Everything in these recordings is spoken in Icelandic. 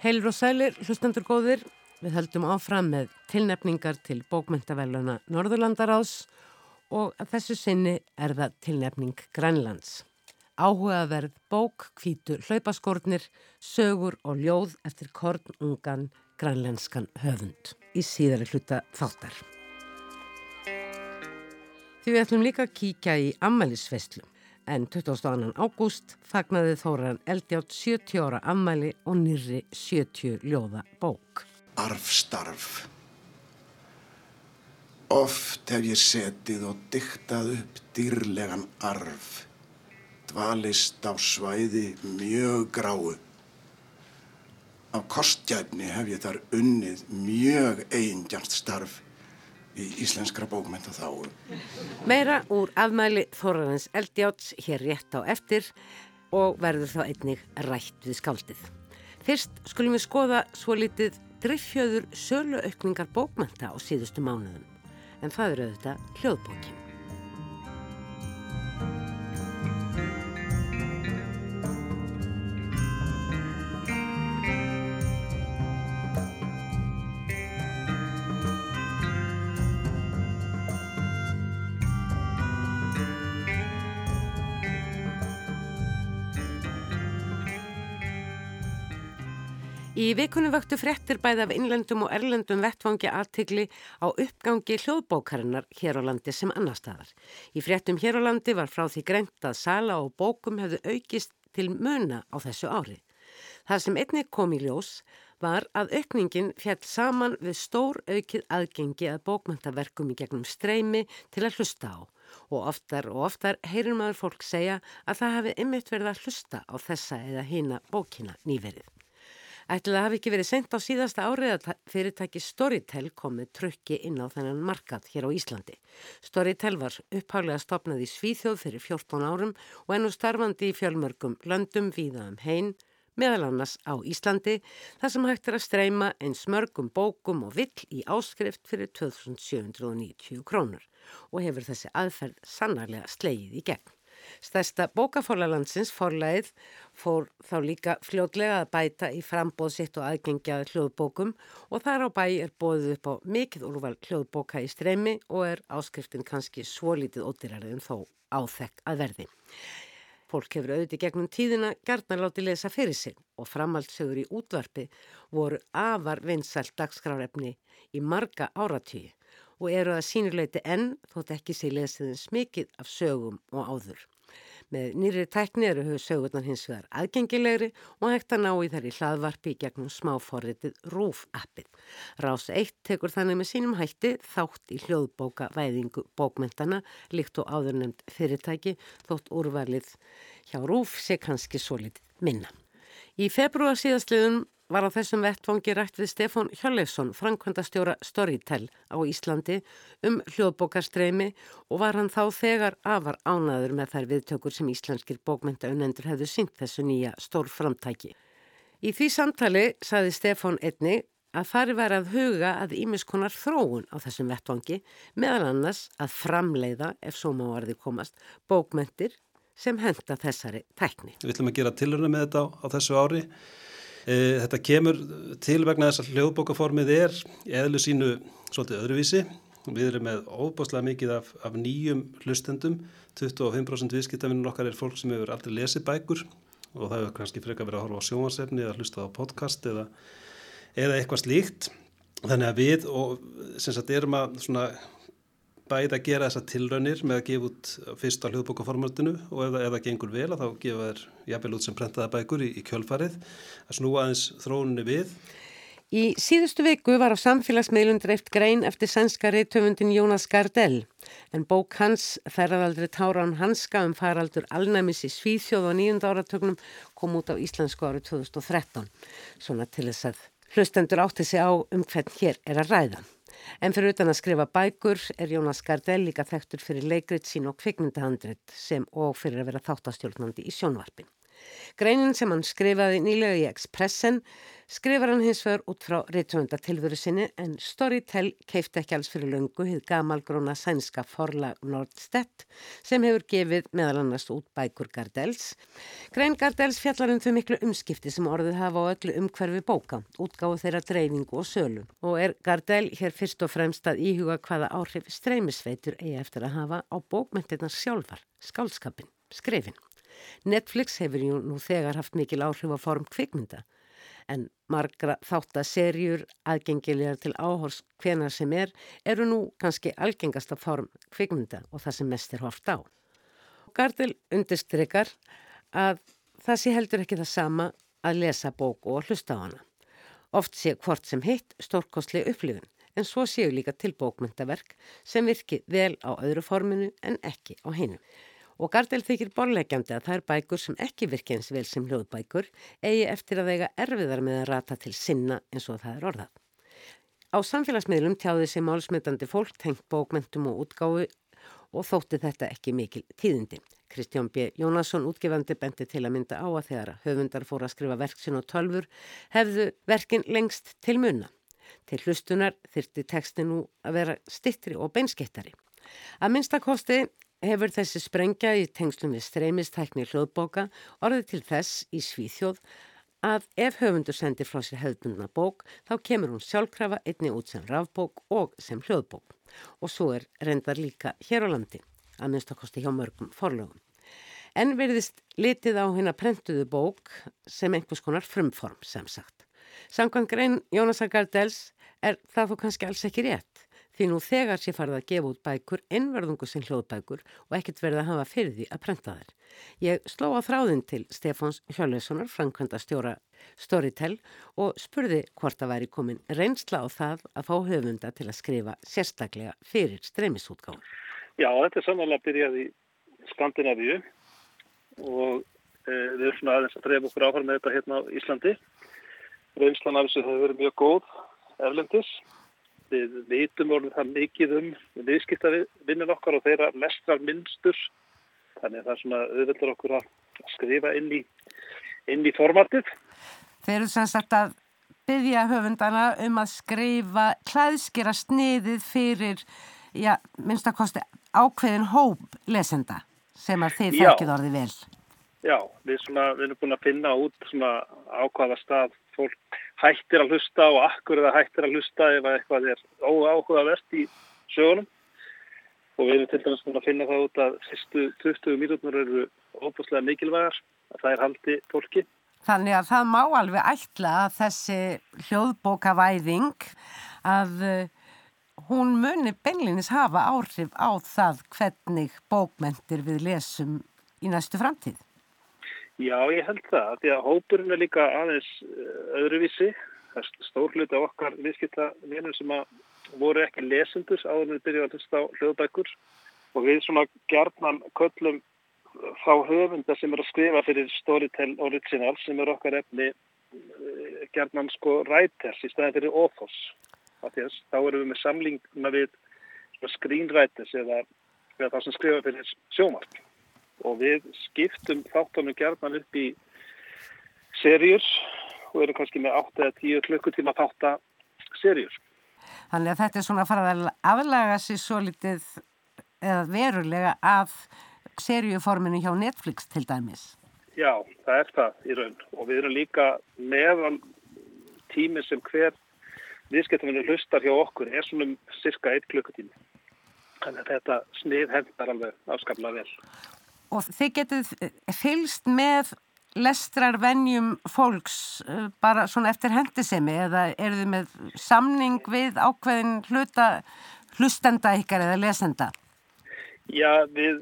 Heilur og sælir, hlustendur góðir, við höldum áfram með tilnefningar til bókmyndavelluna Norðurlandarás og að þessu sinni er það tilnefning Grænlands. Áhugaverð bók, kvítu, hlaupaskórnir, sögur og ljóð eftir kornungan grænlenskan höfund í síðari hluta þáttar. Því við ætlum líka að kíkja í ammælisveslu en 22. ágúst fagnaði Þóran Eldjátt 70 ára ammæli og nýri 70 ljóða bók. Arfstarf Oft hef ég setið og diktað upp dýrlegan arf, dvalist á svæði mjög gráu. Af kostjæfni hef ég þar unnið mjög eigindjart starf í íslenskra bókmynda þá. Meira úr afmæli Þorrarins Eldjáts hér rétt á eftir og verður þá einnig rætt við skáldið. Fyrst skulum við skoða svo litið driffjöður sölu aukningar bókmynda á síðustu mánuðum en það eru auðvitað hljóðbókin. Í vikunum vöktu frettir bæði af innlendum og erlendum vettfangi aðtigli á uppgangi hljóðbókarinnar hér á landi sem annar staðar. Í frettum hér á landi var frá því greint að sala og bókum hefðu aukist til muna á þessu ári. Það sem einnig kom í ljós var að aukningin fjall saman við stór aukið aðgengi að bókmyndaverkum í gegnum streymi til að hlusta á og oftar og oftar heyrir maður fólk segja að það hefði ymmit verið að hlusta á þessa eða hýna bókina nýverið. Ætlaði að hafi ekki verið sendt á síðasta árið að fyrirtæki Storytel komið trökki inn á þennan markað hér á Íslandi. Storytel var upphálega stopnað í Svíþjóð fyrir 14 árum og ennú starfandi í fjölmörgum löndum víða um heim, meðal annars á Íslandi, þar sem hægt er að streyma eins mörgum bókum og vill í áskrift fyrir 2790 krónur og hefur þessi aðferð sannarlega slegið í gegn. Stærsta bókaforlalandsins forlæð fór þá líka fljótlega að bæta í frambóð sitt og aðgengjaði hljóðbókum og þar á bæ er bóðið upp á mikið úrval hljóðbóka í streymi og er áskriftin kannski svo lítið ódýrarið en þó áþekk að verði. Fólk hefur auðvitað gegnum tíðina gerðnar láti lesa fyrir sig og framhaldsögur í útvarpi voru afar vinsælt dagskrárefni í marga áratýi og eru að sínuleiti enn þótt ekki sé lesiðins mikið af sögum og áður. Með nýri tækni eru höfu sögurnar hins vegar aðgengilegri og hægt að ná í þær í hlaðvarpi gegnum smáforritið RÚF-appið. Rás 1 tekur þannig með sínum hætti þátt í hljóðbóka væðingu bókmentana líkt og áðurnemd fyrirtæki þótt úrvalið hjá RÚF sé kannski svo litið minna. Í februar síðastliðum var á þessum vettfangi rætt við Stefán Hjörleifsson, framkvæmdastjóra Storytel á Íslandi um hljóðbókarstreymi og var hann þá þegar afar ánaður með þær viðtökur sem íslenskir bókmyndaunendur hefðu sínt þessu nýja stór framtæki. Í því samtali saði Stefán einni að fari var að huga að ímiskonar þróun á þessum vettfangi meðal annars að framleiða, ef svo má varði komast, bókmyndir sem henda þessari tækni. Við ætlum að gera tilurna með þetta á, á þessu ári E, þetta kemur til vegna þess að hljóðbókaformið er eðlu sínu svolítið öðruvísi. Við erum með óbáslega mikið af, af nýjum hlustendum. 25% viðskiptafinnur okkar er fólk sem hefur aldrei lesið bækur og það hefur kannski frekar verið að horfa á sjónvarsefni eða hlusta á podcast eða, eða eitthvað slíkt. Þannig að við og, erum að bæði að gera þessa tilraunir með að gefa út fyrst á hljóðbókaformatinu og ef, ef það gengur vel að þá gefa þær jafnvel út sem prentaða bækur í, í kjölfarið að snúa aðeins þróunni við. Í síðustu viku var á samfélagsmiðlun dreift grein eftir sænskari töfundin Jónas Gardell en bók hans Ferðaldri Táran Hanska um faraldur alnæmis í Svíþjóð á nýjunda áratögnum kom út á Íslandsku árið 2013 svona til þess að hlustendur átti sig á um hvern hér er að ræða. En fyrir utan að skrifa bækur er Jónas Gardell líka þekktur fyrir leikrit sín og kvikmyndahandrit sem og fyrir að vera þáttastjórnandi í sjónvarpin. Greinin sem hann skrifaði nýlega í Expressen skrifar hann hins vegar út frá reytuvöndatilvöru sinni en Storytel keifti ekki alls fyrir löngu hið gamalgróna sænska forlag Nordstedt sem hefur gefið meðal annars út bækur Gardels. Grein Gardels fjallar um þau miklu umskipti sem orðið hafa á öllu umhverfi bóka, útgáðu þeirra dreifingu og sölu og er Gardel hér fyrst og fremst að íhuga hvaða áhrif streymisveitur eigi eftir að hafa á bókmyndirnar sjálfar, skálskapin, skrifin. Netflix hefur jú nú þegar haft mikil áhrif á form kvikmynda en margra þáttaserjur aðgengilegar til áhors hvena sem er eru nú kannski algengasta form kvikmynda og það sem mest er hort á. Gardel undirstrykar að það sé heldur ekki það sama að lesa bók og hlusta á hana. Oft sé hvort sem hitt stórkostli upplifun en svo séu líka til bókmyndaverk sem virki vel á öðru forminu en ekki á hinu. Og Gardel þykir borlegjandi að það er bækur sem ekki virki eins vel sem hljóðbækur eigi eftir að vega erfiðar með að rata til sinna eins og það er orðað. Á samfélagsmiðlum tjáði sig málsmyndandi fólk tengt bókmentum og útgáfi og þótti þetta ekki mikil tíðindi. Kristján B. Jónasson útgefandi benti til að mynda á að þegar höfundar fór að skrifa verksin og tölfur hefðu verkin lengst til munna. Til hlustunar þyrti texti nú að vera stittri og beinskittari. Að minnstakosti hefur þessi sprengja í tengslum við streymistækni hljóðbóka orðið til þess í Svíþjóð að ef höfundur sendir frá sér hefðbundna bók þá kemur hún sjálfkrafa einni út sem rafbók og sem hljóðbók og svo er reyndar líka hér á landi að minnstakosti hjá mörgum forlögum. En verðist litið á hérna prentuðu bók sem einhvers konar frumform sem sagt. Samkvæm grein Jónasar Gardels er það þó kannski alls ekki rétt því nú þegar sé farið að gefa út bækur innverðungu sem hljóðbækur og ekkert verið að hafa fyrir því að prenta þær. Ég sló á þráðin til Stefáns Hjörleifssonar, framkvæmda stjóra Storytel og spurði hvort að væri komin reynsla á það að fá höfunda til að skrifa sérstaklega fyrir streymisútgáð. Já, þetta er samanlega byrjað í Skandinavíu og e, við erum svona aðeins að drefa okkur áfram með þetta hérna á Íslandi. Reynslan af þessu hefur verið mjög góð eflendis við vitum orðið það mikið um viðskiptavinnir okkar og þeirra lestrar minnstur þannig að það er svona auðvitað okkur að skrifa inn í, inn í formatið. Þeir eru sem sagt að byggja höfundana um að skrifa klæðskera sniðið fyrir, já, minnstakosti ákveðin hóp lesenda sem að þeir þekkið orðið vel. Já, við, svona, við erum búin að finna út svona ákvaða stað fólk hættir að hlusta og akkur eða hættir að hlusta ef eitthvað er óáhugavert í sögunum og við erum til dæmis að finna það út að fyrstu 20 mínútnar eru óbúslega mikilvægar að það er haldi fólki. Þannig að það má alveg ætla að þessi hljóðbókavæðing að eh, hún muni beinlinis hafa áhrif á það hvernig bókmentir við lesum í næstu framtíð. Já, ég held það, því að hópurinn er líka aðeins eh, öðruvísi. Það er stórluti á okkar viðskiptavinur sem voru ekki lesendur áður við byrjuðum að hlusta á hljóðbækur og við svona gerðnan köllum þá höfunda sem er að skrifa fyrir Storytel Original sem er okkar efni eh, gerðnan sko writers í staðin fyrir authors. Þess, þá erum við með samlingna við screenwriters eða, eða það sem skrifa fyrir sjómark og við skiptum þáttunum gerðan upp í serjur og erum kannski með 8-10 klukkutíma þátta serjur. Þannig að þetta er svona að fara að aflaga sér svo litið eða verulega af serjuforminu hjá Netflix til dæmis. Já, það er það í raun og við erum líka meðan tími sem hver viðskiptafinu hlustar hjá okkur er svona um cirka 1 klukkutími. Þannig að þetta snið hendar alveg afskaplega vel og þið getið fylst með lestrarvenjum fólks eh, bara svona eftir hendisemi eða eru þið með samning við ákveðin hluta hlustenda ykkar eða lesenda? Já, við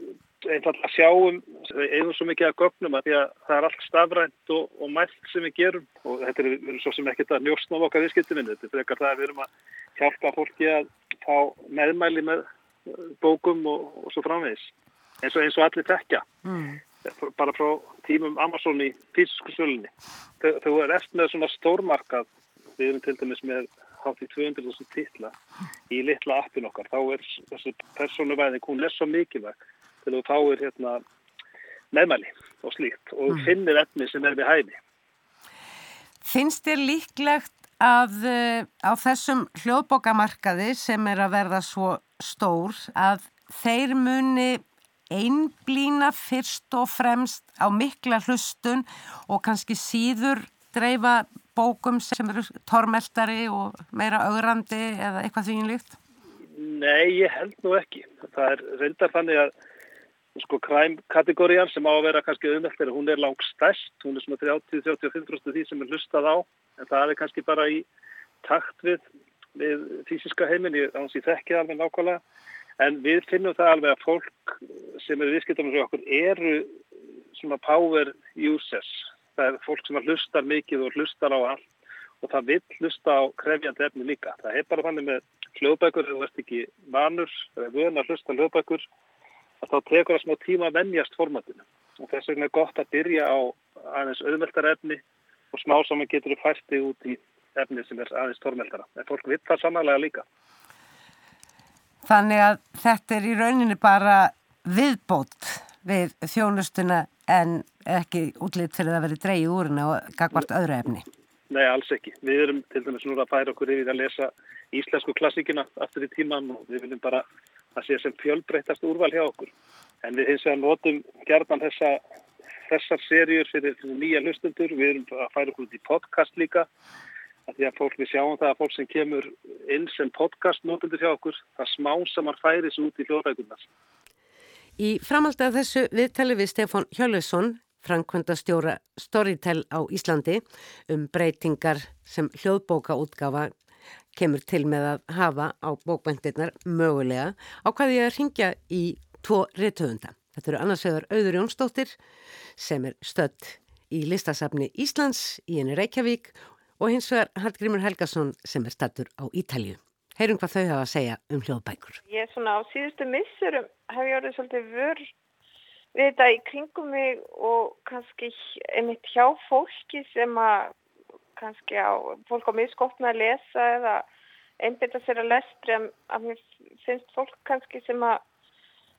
einfallega sjáum eigum svo mikið að gögnum að því að það er allt stafrænt og, og mælt sem við gerum. Og þetta er, er svo sem ekkert að njóstna á okkar viðskiptuminn, þetta er frekar það að við erum að hjálpa fólki að fá meðmæli með bókum og, og svo framvegis eins og, eins og allir tekja mm. bara frá tímum Amazon í fysisku sölunni þau er eftir með svona stórmarkað við erum til dæmis með hátt í 200.000 titla í litla appin okkar þá er þessi persónuvæðing hún er svo mikilvæg til þá er hérna meðmæli og slíkt og mm. finnir efni sem er við hæfi. Finnst þér líklegt að uh, á þessum hljóðbókamarkaði sem er að verða svo stór að þeir muni einblýna fyrst og fremst á mikla hlustun og kannski síður dreifa bókum sem eru tormeltari og meira augrandi eða eitthvað því líkt? Nei, ég held nú ekki. Það er reyndar þannig að sko kræmkategóriðan sem á að vera kannski auðmeltari, hún er langt stærst, hún er svona 30-35% því sem er hlustað á, en það er kannski bara í takt við, við fysiska heiminni, þannig að ég þekki alveg nákvæmlega En við finnum það alveg að fólk sem eru viðskiptum fyrir okkur eru svona power users. Það er fólk sem hlustar mikið og hlustar á allt og það vil hlusta á krefjandi efni líka. Það er bara þannig með hljóðbækur, þú ert ekki vanur eða vöna að hlusta hljóðbækur, að þá tekur það smá tíma að vennjast formatinu. Og þess vegna er gott að byrja á aðeins auðmeldara efni og smá saman getur þú færti út í efni sem er aðeins tormeldara. En fólk vil það samanlega líka. Þannig að þetta er í rauninni bara viðbót við þjónustuna en ekki útlýtt fyrir að vera dreigið úr henni og gagvart öðru efni. Nei, alls ekki. Við erum til dæmis núra að færa okkur yfir að lesa íslensku klassíkina aftur í tíman og við viljum bara að sé sem fjölbreytast úrval hjá okkur. En við hins vegar notum gerðan þessa, þessar serjur fyrir nýja hlustundur. Við erum að færa okkur út í podcast líka því að fólk við sjáum það að fólk sem kemur inn sem podcast notendur hjá okkur, það smá sem að færi þessu út í hljóðrækunar. Í framaldi af þessu viðtali við Stefan Hjörlesson, Frankvöndastjóra Storytel á Íslandi um breytingar sem hljóðbókaútgafa kemur til með að hafa á bókbændirnar mögulega á hvað ég er að ringja í tvo réttöfunda. Þetta eru annars vegar Auður Jónsdóttir sem er stödd í listasafni Íslands í enni Reykjavík og hins vegar Hallgrímur Helgason sem er stattur á Ítalju. Heyrum hvað þau hafa að segja um hljóðbækur. Ég er svona á síðustu missurum hef ég orðið svolítið vör við þetta í kringum mig og kannski einmitt hjá fólki sem að kannski á fólk á miskotna að lesa eða einbita sér að lestri að mér finnst fólk kannski sem að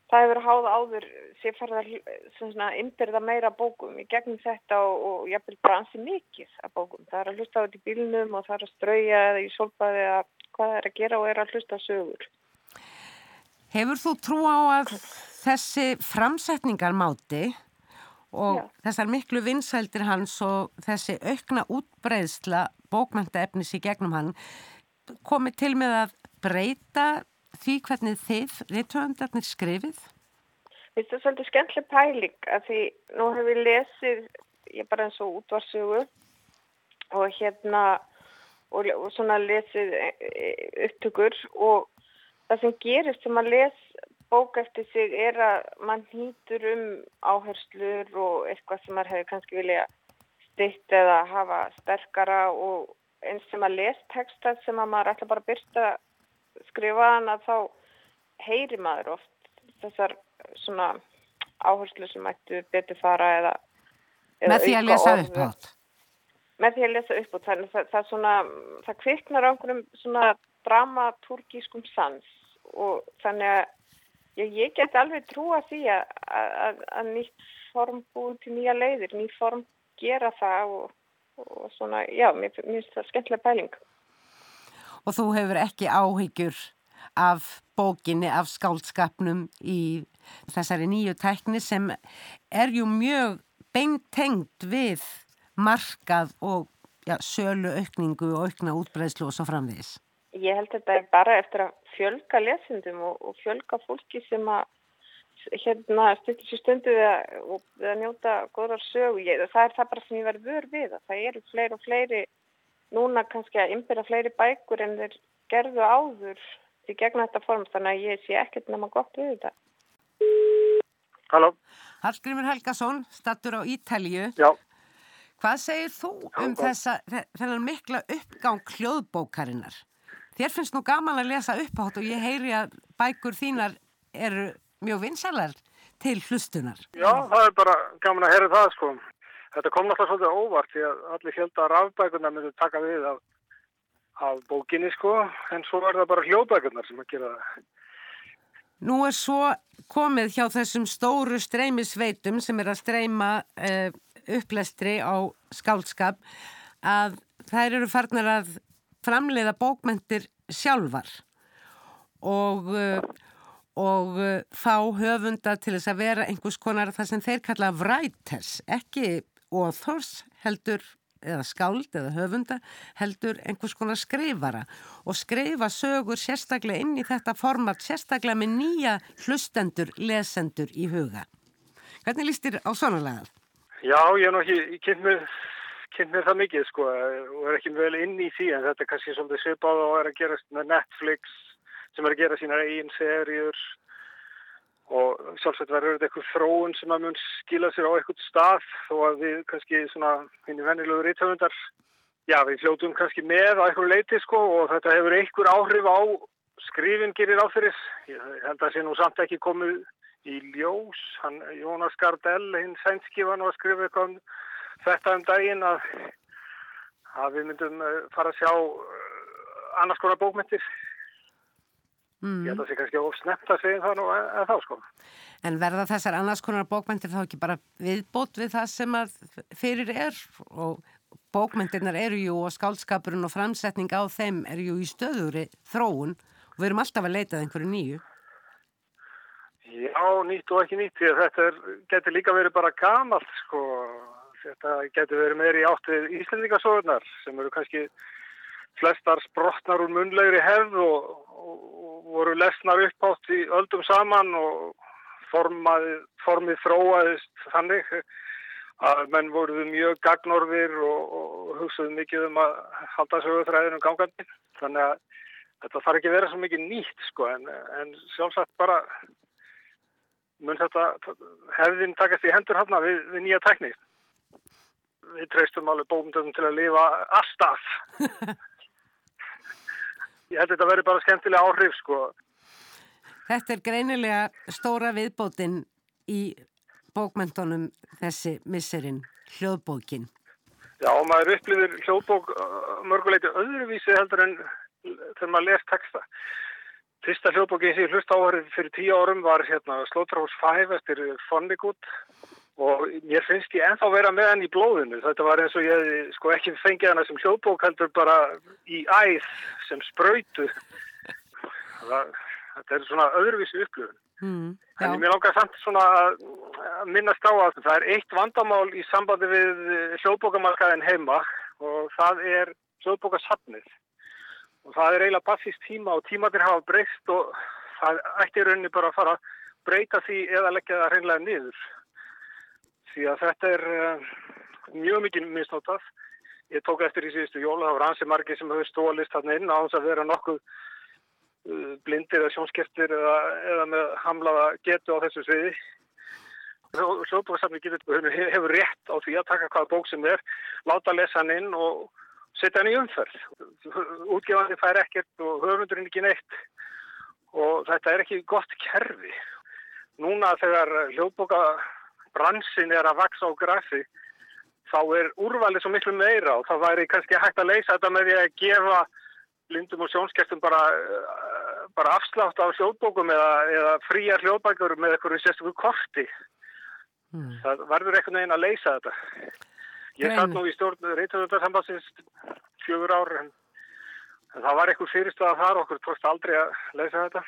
það hefur háða áður sem farið að innbyrða meira bókum í gegnum þetta og, og ég vil bara ansi mikið að bókum. Það er að hlusta á þetta í bílnum og það er að strauja eða í solpaði að hvað það er að gera og er að hlusta sögur. Hefur þú trú á að þessi framsetningar máti og Já. þessar miklu vinsældir hans og þessi aukna útbreyðsla bókmænta efnis í gegnum hann komið til með að breyta því hvernig þið reytöfundarnir skrifið? Þetta er svolítið skemmtileg pæling að því nú hefur við lesið, ég bara eins og útvarsögu og hérna og, og svona lesið e, e, upptökur og það sem gerist sem að les bók eftir sig er að mann hýtur um áherslur og eitthvað sem maður hefur kannski vilja stitt eða hafa sterkara og eins sem að les texta sem að maður ætla bara að byrsta skrifaðan að þá heyri maður oft þessar svona áherslu sem ættu betur fara eða, eða með því að lesa upp átt með því að lesa upp átt þannig það, það, svona, það kviknar á einhverjum svona dramaturgískum sans og þannig að ég, ég get alveg trúa því að, að, að nýtt form búin til nýja leiðir, nýtt form gera það og, og svona, já, mér finnst það skemmtilega pæling og þú hefur ekki áhyggjur af bókinni, af skáldskapnum í þessari nýju tækni sem er ju mjög beintengt við markað og ja, sölu aukningu og aukna útbreðslu og svo framvegis. Ég held þetta er bara eftir að fjölga lesundum og, og fjölga fólki sem að hérna styrkir sér stundu við að, njóta góðar sögu. Ég, það er það bara sem ég verður við að það eru fleiri og fleiri núna kannski að innbyrja fleiri bækur en þeir gerðu áður í gegn þetta form þannig að ég sé ekkert nema gott við þetta. Halló. Hallgrimur Helgason, stattur á Ítalju. Já. Hvað segir þú um þessa, þennan mikla uppgang hljóðbókarinnar? Þér finnst nú gaman að lesa upphátt og ég heyri að bækur þínar eru mjög vinsalar til hlustunar. Já, það er bara gaman að heyra það sko. Þetta kom náttúrulega svolítið óvart því að allir held að rafbækurna myndu taka við af, af bókinni sko en svo er það bara hljóðbækurnar sem að gera það. Nú er svo komið hjá þessum stóru streymisveitum sem er að streyma uh, upplestri á skálskap að þær eru farnar að framleiða bókmentir sjálfar og, uh, og uh, fá höfunda til þess að vera einhvers konar það sem þeir kalla writers, ekki authors heldur eða skáld eða höfunda heldur einhvers konar skrifara og skrifa sögur sérstaklega inn í þetta format, sérstaklega með nýja hlustendur, lesendur í huga. Hvernig líst þér á svona lagað? Já, ég er nú ekki kynnt mér, kynnt mér það mikið sko og er ekki vel inn í því en þetta er kannski svolítið svipað og er að gerast með Netflix sem er að gera sína eigin serjur og sjálfsagt verður þetta eitthvað þróun sem að mun skila sér á eitthvað stað þó að við kannski svona hinn í vennilegu rítöfundar já við fljótu kannski með á eitthvað leiti sko og þetta hefur einhver áhrif á skrifin gerir áfyrir ég held að það sé nú samt ekki komið í ljós. Hann Jónas Gardell hinn sænski var nú að skrifa eitthvað um þetta um daginn að, að við myndum eh, fara að sjá eh, annars konar bókmyndir Mm. Ég held að það sé kannski ofsnemt að segja það nú að þá sko. En verða þessar annars konar bókmyndir þá ekki bara viðbót við það sem fyrir er og bókmyndirnar eru jú og skálskapurinn og framsetning á þeim eru jú í stöðuri þróun og við erum alltaf að leitað einhverju nýju. Já, nýtt og ekki nýtt því að þetta er, getur líka verið bara gamalt sko. Þetta getur verið meiri áttið íslendingasóðunar sem eru kannski flestar sprotnar úr munlegri hefð og, og, voru lesnar upp átt í öldum saman og formað, formið þróaðist þannig að menn voruð mjög gagnorðir og, og hugsaðu mikið um að halda sögurþræðinu gangandi. Þannig að þetta þarf ekki vera svo mikið nýtt sko en, en sjálfsagt bara mun þetta hefðin takast í hendur hérna við, við nýja tekník. Við treystum alveg bókmyndum til að lifa alltaf. Ég held að þetta verður bara skemmtilega áhrif sko. Þetta er greinilega stóra viðbótinn í bókmentunum þessi misserinn, hljóðbókin. Já, maður upplifir hljóðbók mörguleiti öðruvísi heldur en þegar maður les texta. Fyrsta hljóðbókin sem ég hlust áhverju fyrir tíu árum var hérna Slaughterhouse 5 eftir Vonnegut og mér finnst ég ennþá vera með hann í blóðinu. Þetta var eins og ég sko ekki fengið hana sem hljóðbók heldur bara í æð sem spröytu. Þetta er svona öðruvísi upplöfun. Mm, en mér langar samt svona að minnast á að það er eitt vandamál í sambandi við hljóðbókamarkaðin heima og það er hljóðbókasafnið. Og það er eiginlega passist tíma og tímatir hafa breyst og það ætti rauninni bara að fara að breyta því eða leggja það hreinlega niður því að þetta er uh, mjög mikið misnótað. Ég tók eftir í síðustu jóla, það var ansi margi sem höfðu stólist þarna inn á þess að vera nokkuð uh, blindir eða sjónskertir eða, eða með hamlaða getu á þessu sviði. Hljóðbóðsafni hefur rétt á því að taka hvaða bók sem er, láta lesa hann inn og setja hann í umferð. Útgefandi fær ekkert og höfundurinn ekki neitt og þetta er ekki gott kerfi. Núna þegar hljóðbóka bransin er að vaksa á grassi þá er úrvalið svo miklu meira og það væri kannski hægt að leysa þetta með því að gefa blindum og sjónskertum bara, bara afslátt á hljóðbókum eða, eða fría hljóðbækur með eitthvað sérstöku korti. Mm. Það verður eitthvað neginn að leysa þetta. Ég satt nú í stjórn reytöfundarsambansins fjögur ár en, en það var eitthvað fyrirstöða þar okkur tókst aldrei að leysa þetta.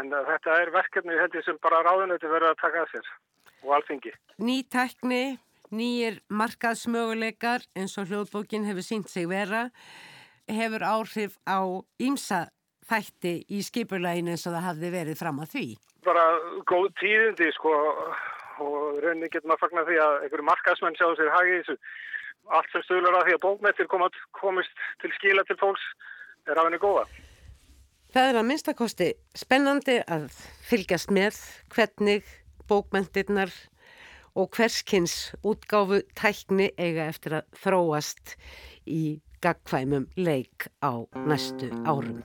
En þetta er verkefni held ég sem bara ráðunöyti verður að taka að sér og alþingi. Ný tekni, nýjir markaðsmöguleikar eins og hljóðbókin hefur sínt sig vera, hefur áhrif á ímsa þætti í skipurlægin eins og það hafði verið fram að því. Bara góð tíðindi sko og rauninni getur maður fagnar því að einhverju markaðsmenn sjáu sér hagi þessu. Allt sem stöðlar að því að bókmettir komist til skila til fólks er af henni góða. Það er að minnstakosti spennandi að fylgjast með hvernig bókmentirnar og hverskins útgáfu tækni eiga eftir að þróast í gagkvæmum leik á næstu árum.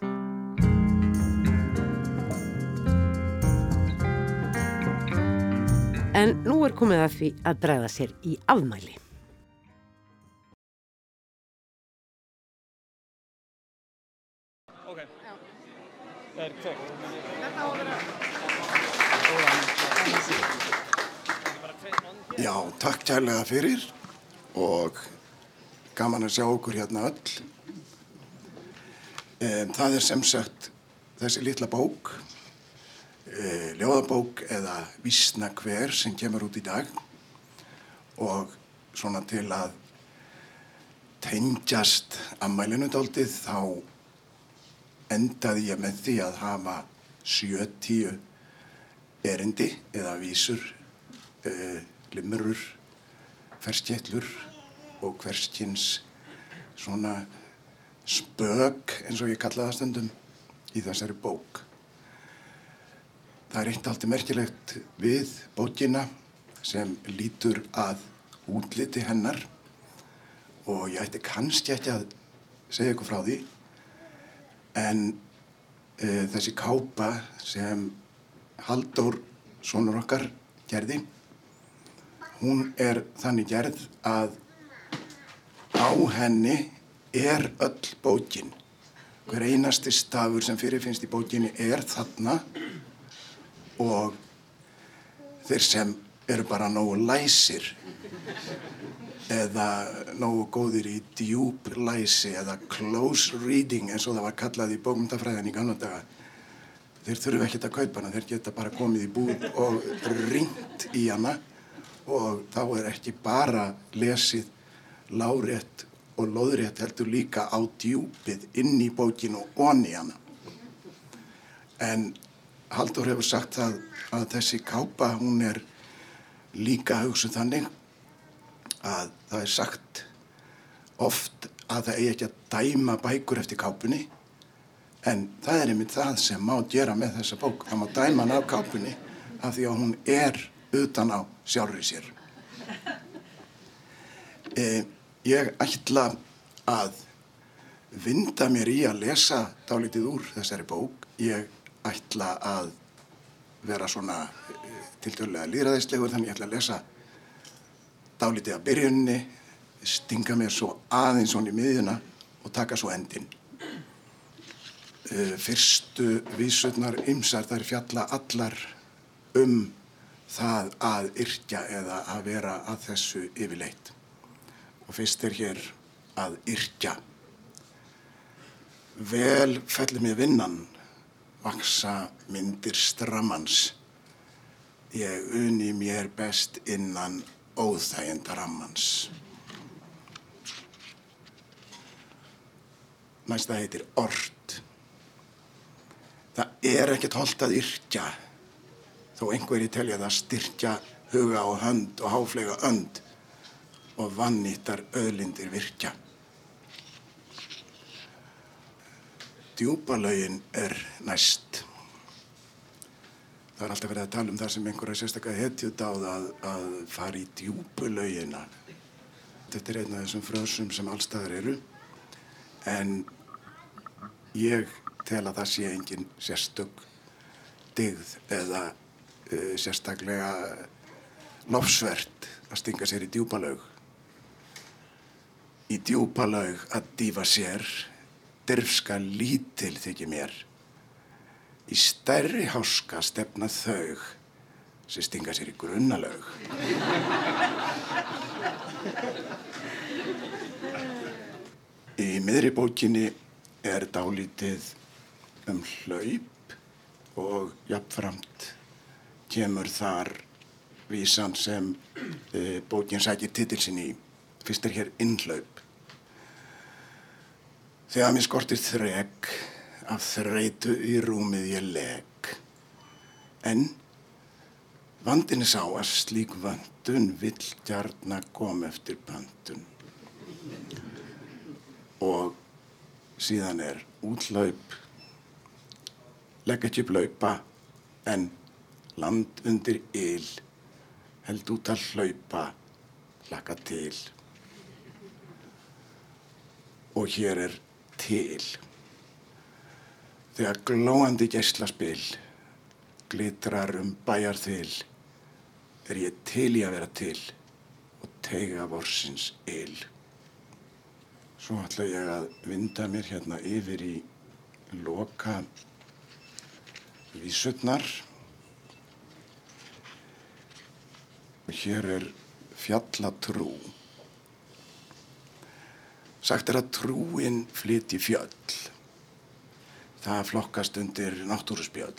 En nú er komið að því að bregða sér í afmæli. Ok, það er kvögt. Þetta á að vera... Já, takk kærlega fyrir og gaman að sjá okkur hérna öll. Um, það er sem sagt þessi litla bók, uh, ljóðabók eða vísna hver sem kemur út í dag og svona til að tengjast ammælinu dáltið þá endaði ég með því að hafa 70 erindi eða vísur, uh, limurur, ferskjettlur og hverskins svona spög eins og ég kalla það stundum í þessari bók. Það er eitt alltaf merkilegt við bókina sem lítur að útliti hennar og ég ætti kannski ekki að segja ykkur frá því en uh, þessi kápa sem Halldór sonur okkar gerði hún er þannig gerð að á henni er öll bókin. Hver einasti stafur sem fyrirfinnst í bókinni er þarna. Og þeir sem eru bara nógu læsir eða nógu góðir í djúb læsi eða close reading eins og það var kallað í bókmyndafræðin í kannadaga þeir þurfu ekkert að kaupa hana, þeir geta bara komið í búð og ringt í hana og þá er ekki bara lesið lárétt og loðrétt heldur líka á djúpið inn í bókinu og onni hana. En Haldur hefur sagt það að þessi kápa hún er líka hugsuð þannig að það er sagt oft að það eigi ekki að dæma bækur eftir kápunni en það er einmitt það sem má gera með þessa bók. Það má dæma hann af kápunni af því að hún er utan á sjálfri sér. E, ég ætla að vinda mér í að lesa dálítið úr þessari bók. Ég ætla að vera svona tiltölulega líðræðislegur þannig ég ætla að lesa dálítið að byrjunni, stinga mér svo aðeins svona í miðjuna og taka svo endinn. Fyrstu vísurnar ymsar þær fjalla allar um það að yrkja eða að vera að þessu yfirleitt. Og fyrst er hér að yrkja. Vel fellir mér vinnan, vaksa myndir strammans. Ég uni mér best innan óþægenda rammans. Næsta heitir Ort. Það er ekkert holdt að yrkja þó einhverji telja það styrkja huga og hönd og háflega önd og vannýttar öðlindir virkja. Djúbalauðin er næst. Það er alltaf verið að tala um það sem einhverja sérstaklega hetjut á það að fara í djúbulauðina. Þetta er einn af þessum frösum sem allstaðar eru en ég tel að það sé engin sérstök digð eða sérstaklega lofsvert að stinga sér í djúbalaug. Í djúbalaug að dýfa sér, dyrfska lítil þykir mér. Í stærri háska stefna þau sem stinga sér í grunnalaug. Í miðri bókinni er dálítið um hlaup og jafnframt kemur þar vísan sem e, bókin sækir titilsin í. Fyrst er hér innhlaup. Þegar mér skortir þrek af þreitu í rúmið ég leg. En vandin er sá að slík vöndun vill gjarna kom eftir böndun. Og síðan er útlaup, legg ekki upp laupa en land undir yl, held út að hlaupa, laka til. Og hér er til. Þegar glóandi gæslaspil glitrar um bæjarþil, er ég til í að vera til og teiga vorsins yl. Svo ætla ég að vinda mér hérna yfir í loka vísutnar Hér er fjallatrú. Sagt er að trúin flyti fjöll. Það flokkast undir náttúruspjöll.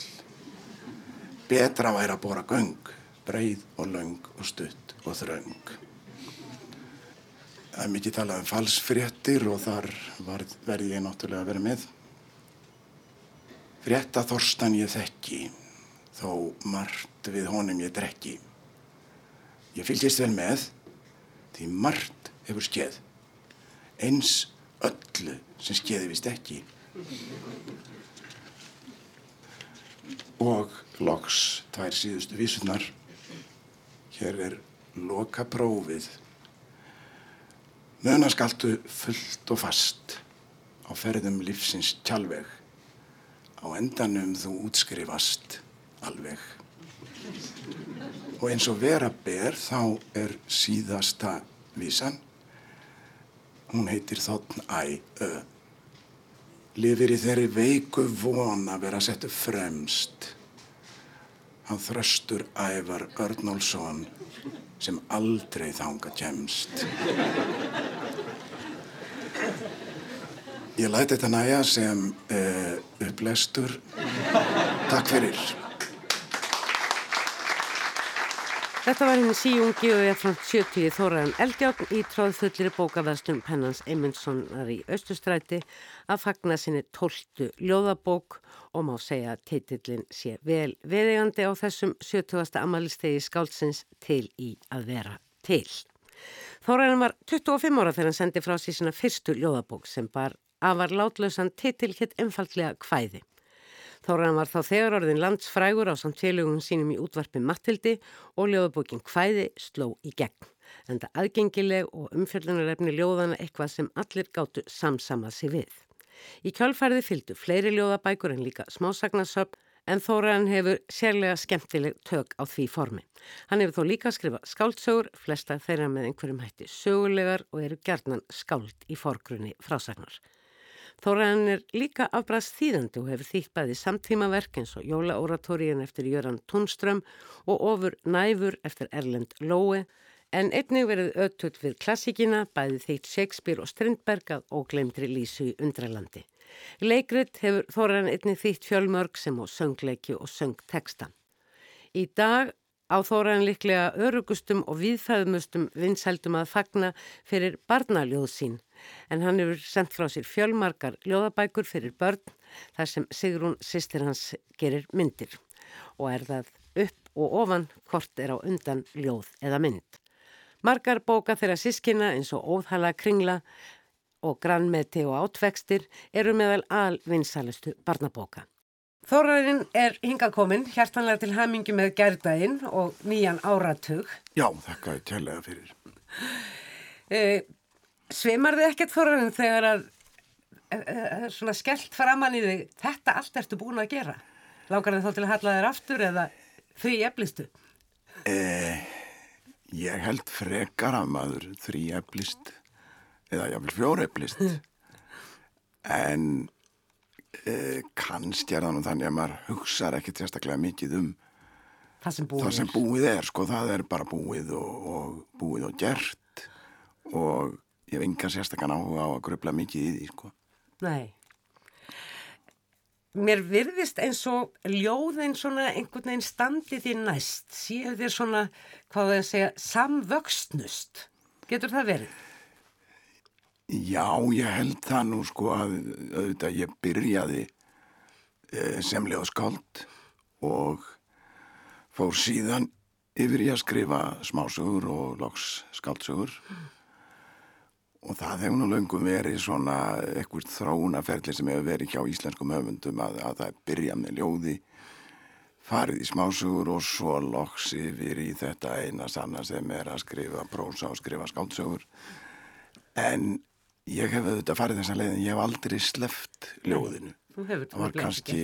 Betra væri að bóra göng, breið og löng og stutt og þröng. Það er mikið talað um falsfréttir og þar verði ég náttúrulega að vera með. Frétta þorstan ég þekki, þó margt við honum ég drekki. Ég fylgist vel með, því margt hefur skeið. Eins öllu sem skeiði vist ekki. Og loks tvær síðustu vísunar. Hér er loka prófið. Mönaskaltu fullt og fast á ferðum lífsins tjálveg. Á endanum þú útskrifast alveg. Og eins og vera ber þá er síðasta vísan. Hún heitir þóttn æ ö. Lifir í þeirri veiku von að vera settu fremst. Hann þröstur ævar Örnólfsson sem aldrei þánga kemst. Ég læti þetta næja sem uh, upplestur. Takk fyrir. Þetta var henni síungi og ég frá 70 þóraðan eldjákn í tróðfullir bókavæðstum Pennans Eymundssonar í Östustræti að fagna sinni tóltu ljóðabók og má segja að titillin sé vel veðigandi á þessum 70. amalistegi skálsins til í að vera til. Þóraðan var 25 ára þegar hann sendi frá sína fyrstu ljóðabók sem bar afar látlausan titill hitt einfallega kvæði. Þóraðan var þá þegar orðin landsfrægur á samt félögum sínum í útvarpi Mattildi og ljóðabókin Kvæði sló í gegn. En það aðgengileg og umfjöldunarefni ljóðana eitthvað sem allir gáttu samsamað sér við. Í kjálfærði fylgdu fleiri ljóðabækur en líka smásagnarsöp en Þóraðan hefur sérlega skemmtileg tök á því formi. Hann hefur þó líka skrifað skáldsögur, flesta þeirra með einhverjum hætti sögulegar og eru gerðnan skáld í forgrunni frásagnar. Þóraðan er líka afbrast þýðandi og hefur þýtt bæði samtímaverk eins og Jólaóratóriðin eftir Jöran Tónström og ofur næfur eftir Erlend Lóe en einnig verið ötull við klassíkina bæði þýtt Shakespeare og Strindberg og glemdri Lísu í Undralandi. Leikrit hefur Þóraðan einnig þýtt fjölmörg sem á söngleiki og söngteksta. Í dag á Þóraðan líklega örugustum og viðfæðumustum vinsældum að fagna fyrir barnaljóð sín en hann hefur sendt frá sér fjölmarkar ljóðabækur fyrir börn þar sem Sigrún sýstir hans gerir myndir og er það upp og ofan hvort er á undan ljóð eða mynd. Margar bóka þeirra sískina eins og óðhala kringla og grannmeti og átvextir eru meðal alvinsalustu barnabóka. Þóraðurinn er hingakominn, hjartanlega til hamingi með gerðdægin og nýjan áratug. Já, þakka ég tjælega fyrir. Sveimar þið ekkert Þóraðurinn þegar að e, e, svona skellt framann í þig, þetta allt ertu búin að gera? Lákar þið þá til að halla þér aftur eða þrý eflistu? Eh, ég held frekar að maður þrý eflist eða jáfnvel fjór eflist en eh, kannski er það nú þannig að maður hugsaður ekki sérstaklega mikið um það sem búið, það sem búið er, sko, það er bara búið og, og búið og gert og ég hef enga sérstakann áhuga á að gröfla mikið í því, sko. Nei. Mér virðist eins og ljóðin svona einhvern veginn standi því næst, séu þér svona, hvað það segja, samvöxtnust. Getur það verið? Já, ég held það nú sko að auðvitað ég byrjaði e, sem ljóðskáld og fór síðan yfir í að skrifa smásögur og loks skáldsögur og það hefur nú löngum verið svona eitthvað þróunaferli sem hefur verið hjá íslenskum höfundum að, að það byrja með ljóði farið í smásögur og svo loks yfir í þetta eina sanna sem er að skrifa prósa og skrifa skáldsögur. En ég hef auðvitað farið þessa leið en ég hef aldrei sleft ljóðinu. það var kannski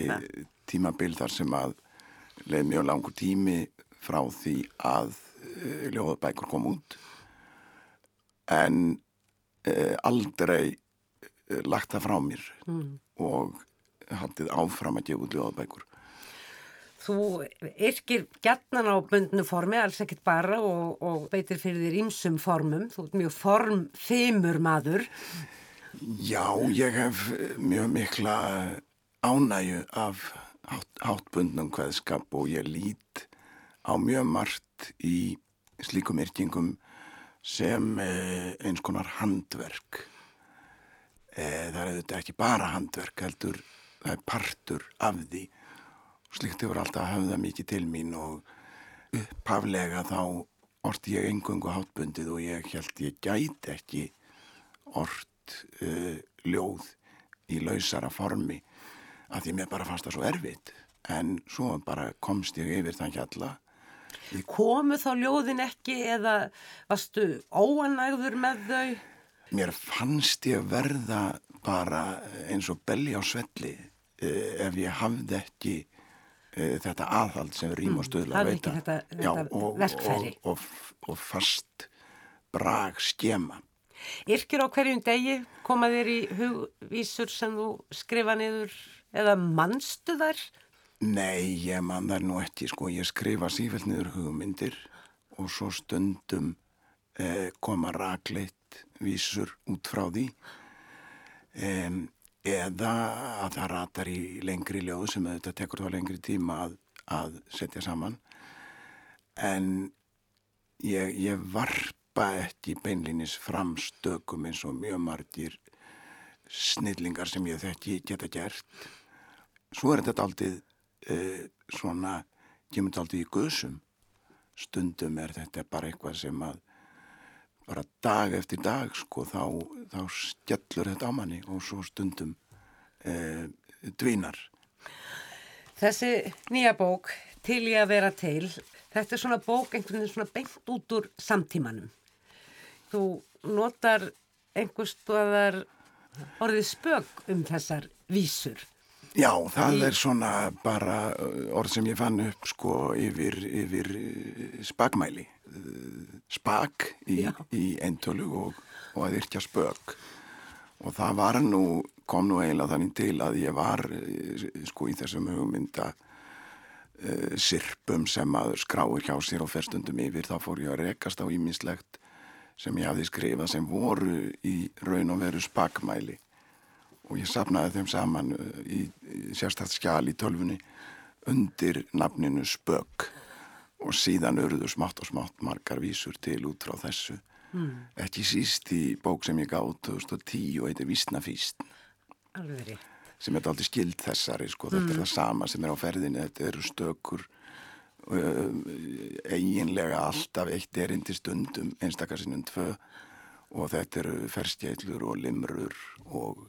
tímabil þar sem að leið mjög langur tími frá því að uh, ljóðabækur kom út. En aldrei uh, lagt það frá mér mm. og haldið áfram að gefa út ljóðabækur. Þú yrkir gætnan á bundnu formi, alls ekkit bara og, og beitir fyrir þér ímsum formum. Þú ert mjög formfimur maður. Já, ég hef mjög mikla ánæju af háttbundnum hvaðskap og ég lít á mjög margt í slíkum yrkingum sem eh, eins konar handverk. Eh, það er þetta ekki bara handverk, heldur það er partur af því Slikt hefur alltaf hafðað mikið til mín og upphaflega þá orti ég engungu hátbundið og ég held ég gæti ekki ort uh, ljóð í lausara formi að því mér bara fannst það svo erfitt en svo bara komst ég yfir þann hjalla. Komu þá ljóðin ekki eða varstu óanægður með þau? Mér fannst ég verða bara eins og belli á svelli uh, ef ég hafði ekki e, þetta aðhald sem rým og stöðla mm, veita þetta, þetta Já, og, og, og, og fast brag skema Yrkir á hverjum degi koma þér í hugvísur sem þú skrifa niður eða mannstu þar? Nei, ég mann þar nú ekki sko, ég skrifa sífælt niður hugmyndir og svo stundum eh, koma rakleitt vísur út frá því. Um, eða að það ratar í lengri ljóð sem þetta tekur þá lengri tíma að, að setja saman. En ég, ég varpa ekki beinlinis framstökum eins og mjög margir snillingar sem ég þekki geta gert. Svo er þetta aldrei eh, svona, kemur þetta aldrei í guðsum stundum er þetta bara eitthvað sem að bara dag eftir dag sko þá, þá skellur þetta á manni og svo stundum eh, dvínar. Þessi nýja bók til ég að vera til, þetta er svona bók einhvern veginn svona beint út úr samtímanum. Þú notar einhverstaðar orðið spög um þessar vísur. Já, það er svona bara orð sem ég fann upp sko yfir, yfir spagmæli spag í, í eintölu og, og að yrkja spög og það var nú, kom nú eiginlega þannig til að ég var sko í þessum hugmynda uh, sirpum sem að skráir hjá sér og ferstundum yfir. Þá fór ég að rekast á ímislegt sem ég hafði skrifað sem voru í raun og veru spagmæli og ég sapnaði þeim saman í, í sérstætt skjál í tölfunni undir nafninu Spögg og síðan örðu smátt og smátt margar vísur til út frá þessu mm. ekki síst í bók sem ég gáð 2010 og heitir Vísnafíst sem er aldrei skild þessari sko, mm. þetta er hmm. það sama sem er á ferðinu þetta eru stökur uh, eiginlega alltaf eitt erindi stundum einstakarsinnum tvö og þetta eru ferstjætlur og limrur og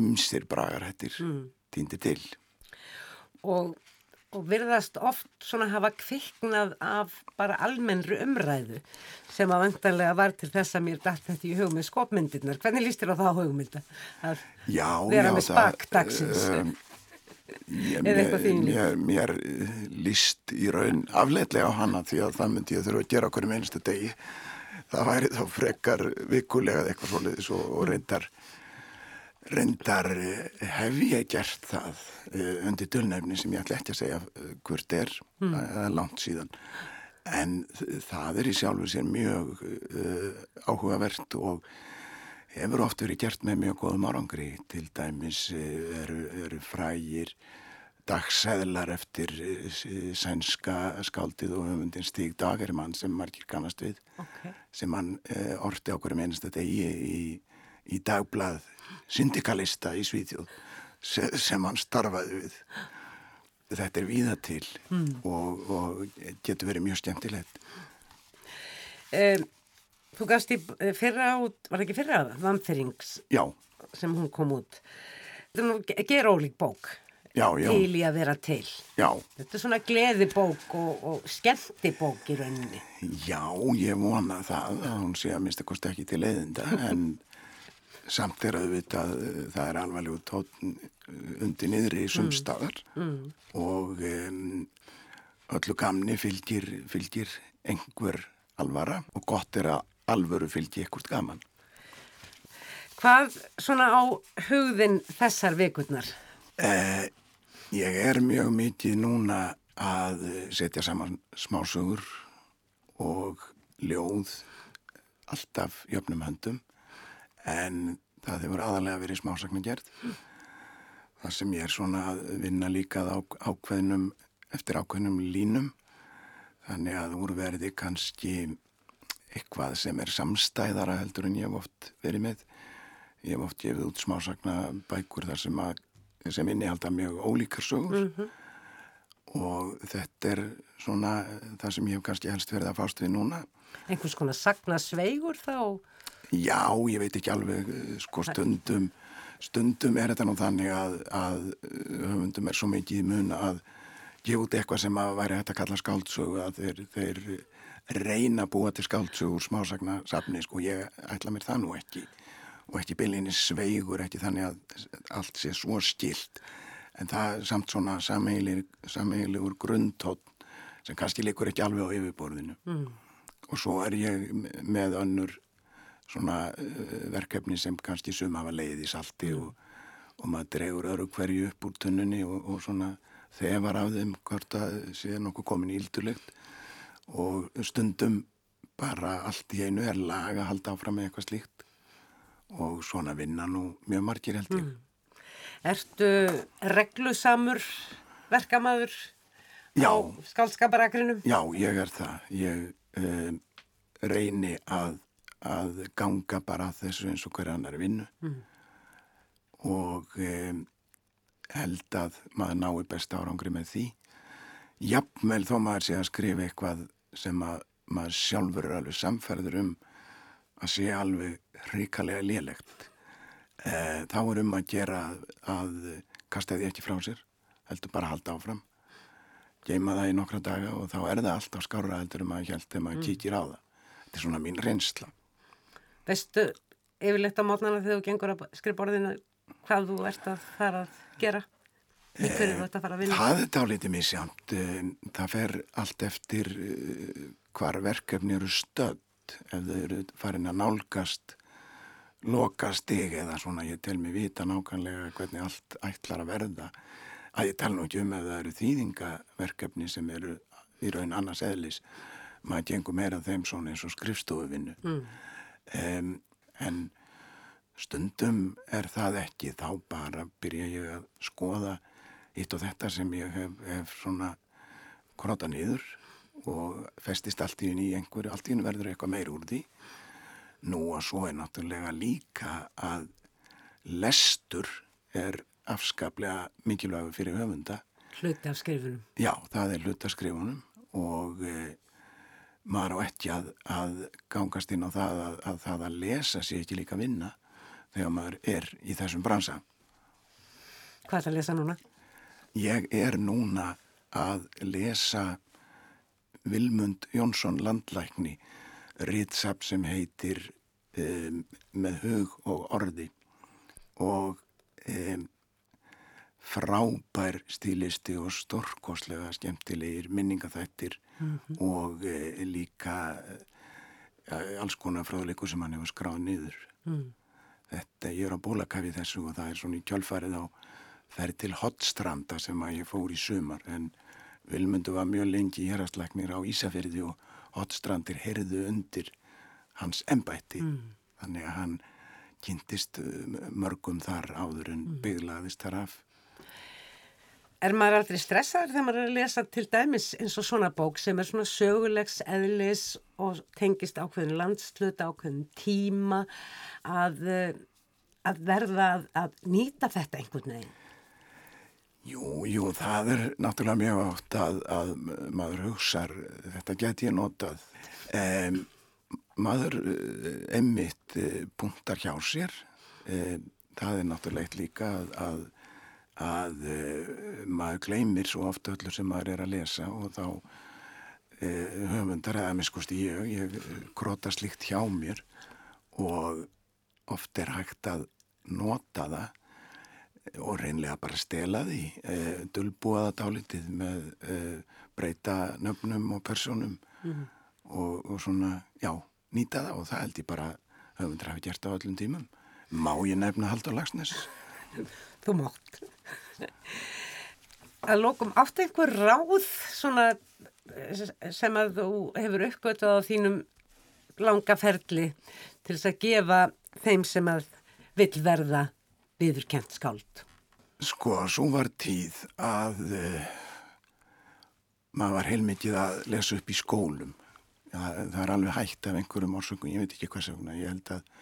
ymsir e, bragarhættir mm. týndir til og og virðast oft svona hafa kviknað af bara almennru umræðu sem að vantanlega var til þess að mér dætt þetta í hugmynd skopmyndirnar. Hvernig líst þér á það hugmynda? Að já, vera já, með spakdagsins? Um, eitthvað þínu? Mér, mér líst í raun afleitlega á hana því að það myndi ég þurfa að gera okkur um einstu degi. Það væri þá frekar vikulega eitthvað svolítið og reyndar Reyndar eh, hef ég gert það uh, undir dölnefni sem ég ætla ekki að segja uh, hvort er, mm. uh, langt síðan. En það er í sjálfu sér mjög áhugavert og hefur oft verið gert með mjög góðum árangri. Til dæmis eru, eru frægir dagsæðlar eftir sænska skáldið og höfundin Stíg Dagermann sem margir kannast við, okay. sem hann orti okkur um einasta degi í, í dagblað syndikalista í Svíðjóð sem hann starfaði við þetta er víða til mm. og, og getur verið mjög skemmtilegt um, Þú gafst í eh, fyrra út, var ekki fyrra aða? Vamþyrings Já sem hún kom út Þetta er nú gerólík bók já, já. til í að vera til já. Þetta er svona gleðibók og, og skemmtibók í rauninni Já, ég vona það að hún sé að mista kosti ekki til eðinda en samt er að vita að eh, það er alvarlegu tótn eh, undir niðri í sumstaðar mm. mm. og um, öllu gamni fylgir, fylgir einhver alvara og gott er að alvöru fylgir ekkert gaman. Hvað svona á hugðin þessar vikurnar? Eh, Ég er mjög mikið núna að setja saman smásögur og ljóð alltaf jöfnum höndum en það hefur aðalega verið smásagnar gerð. Það sem ég er svona að vinna líkað á ákveðnum, eftir ákveðnum línum þannig að úrverði kannski eitthvað sem er samstæðara heldur en ég hef oft verið með. Ég hef oft gefið út smásagna bækur þar sem, að, sem innihalda mjög ólíkar sögur mm -hmm. og þetta er svona það sem ég hef kannski helst verið að fást við núna. Einhvers konar sagna sveigur þá? Já, ég veit ekki alveg sko stundum stundum er þetta nú þannig að, að höfundum er svo mikið í mun að gefa út eitthvað sem að væri hægt að kalla skáldsögu að þeir, þeir reyna að búa til skáldsögu úr smásagna safni, sko, ég ætla mér það nú ekki. Og ekki byllinni sveigur, ekki þannig að allt sé svo stilt en það er samt svona sameigilegur grundtótt sem kannski likur ekki alveg á yfirborðinu. Mm. og svo er ég með önnur svona uh, verkefni sem kannski sum hafa leið í salti mm. og, og maður dregur öru hverju upp úr tunnunni og, og svona þefar af þeim hvort að sé nokkuð komin íldulegt og stundum bara allt í einu er lag að halda áfram með eitthvað slíkt og svona vinna nú mjög margir held ég. Mm. Ertu reglusamur verkamæður á skálskaparakrinum? Já, ég er það. Ég um, reyni að, að ganga bara þessu eins og hver annar vinnu. Mm. og um, held að maður nái best árangri með því. Jafnvel þó maður sé að skrifa eitthvað sem að maður sjálfur er alveg samferður um að sé alveg hrikalega lélegt. E, þá er um að gera að kasta því ekki frá sér heldur bara að halda áfram. Geima það í nokkra daga og þá er það alltaf skára heldur um að hjælta þegar maður mm. kíkir á það. Þetta er svona mín reynsla Veistu yfirleitt á mótnana þegar þú gengur að skrifa orðinu hvað þú ert að fara að gera? Í hverju þú ert að fara að vinna? Það er dálítið misjámt. Eh, það fer allt eftir eh, hvar verkefni eru stödd ef þau eru farin að nálgast loka stig eða svona ég tel mig vita nákvæmlega hvernig allt ætlar að verða að ég tel nú ekki um ef það eru þýðingaverkefni sem eru í raun annars eðlis maður gengur meira þeim svona eins og skrifstofuvinnu mm. Um, en Stundum er það ekki, þá bara byrja ég að skoða eitt og þetta sem ég hef, hef svona króta niður og festist allt í henni í einhverju, allt í henni verður eitthvað meir úr því. Nú og svo er náttúrulega líka að lestur er afskaplega mikilvægur fyrir höfunda. Skrifunum. Já, það er skrifunum og e, maður á ekki að, að gangast inn á það að, að það að lesa sé ekki líka vinna þegar maður er í þessum bransa. Hvað er það að lesa núna? Ég er núna að lesa Vilmund Jónsson landlækni rýtsap sem heitir um, með hug og orði og um, frábær stílisti og storkoslega skemmtilegir minningaþættir mm -hmm. og uh, líka uh, alls konar fráleikur sem hann hefur skráð niður. Mm þetta, ég er á bólakafi þessu og það er svona í kjölfarið á ferð til Hotstranda sem að ég fór í sumar en Vilmundu var mjög lengi í hérastlæknir á Ísafyrði og Hotstrandir herðu undir hans embætti mm. þannig að hann kynntist uh, mörgum þar áður en mm. bygglaðist þar af Er maður aldrei stressaður þegar maður er að lesa til dæmis eins og svona bók sem er svona sögulegs eðlis og tengist ákveðin landsluta, ákveðin tíma að, eh, að verða að, að nýta þetta einhvern veginn? Jú, jú, það er náttúrulega mjög átt að, að maður hugsar, þetta get ég notað. Um, maður emmitt eh, eh, punktar hjá sér, um, það er náttúrulega líka að að uh, maður gleymir svo ofta öllu sem maður er að lesa og þá uh, höfundar eða miskust ég, ég krota slikt hjá mér og oft er hægt að nota það og reynlega bara stela því, uh, dulbúa það dálitið með breyta nöfnum og personum mm -hmm. og, og svona, já, nýta það og það held ég bara höfundar hafi gert á öllum tímum. Má ég nefna Haldur Lagsnes? Þú mátt. að lókum átt einhver ráð svona sem að þú hefur uppgötuð á þínum langa ferli til þess að gefa þeim sem að vill verða viðurkent skáld? Sko, svo var tíð að uh, maður var heilmikið að lesa upp í skólum. Já, það er alveg hægt af einhverjum orsökum, ég veit ekki hvað seguna, ég held að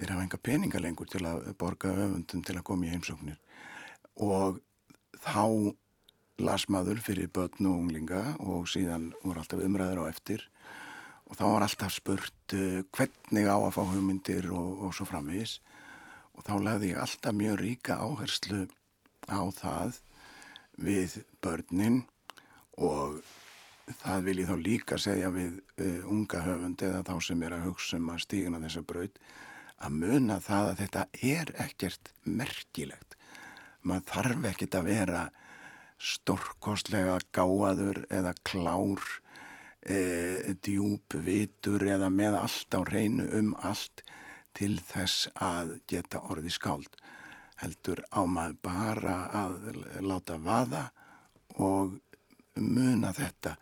þeir hafa enga peninga lengur til að borga öfundum til að koma í heimsóknir. Og þá las maður fyrir börn og unglinga og síðan voru alltaf umræður á eftir. Og þá var alltaf spurt uh, hvernig á að fá hugmyndir og, og svo framvegis. Og þá lagði ég alltaf mjög ríka áherslu á það við börnin. Og það vil ég þá líka segja við uh, unga höfund eða þá sem er að hugsa um að stíguna þessa braut að muna það að þetta er ekkert merkilegt. Maður þarf ekkert að vera stórkostlega gáaður eða klár e, djúb vitur eða með allt á reynu um allt til þess að geta orði skáld. Heldur á maður bara að láta vaða og muna þetta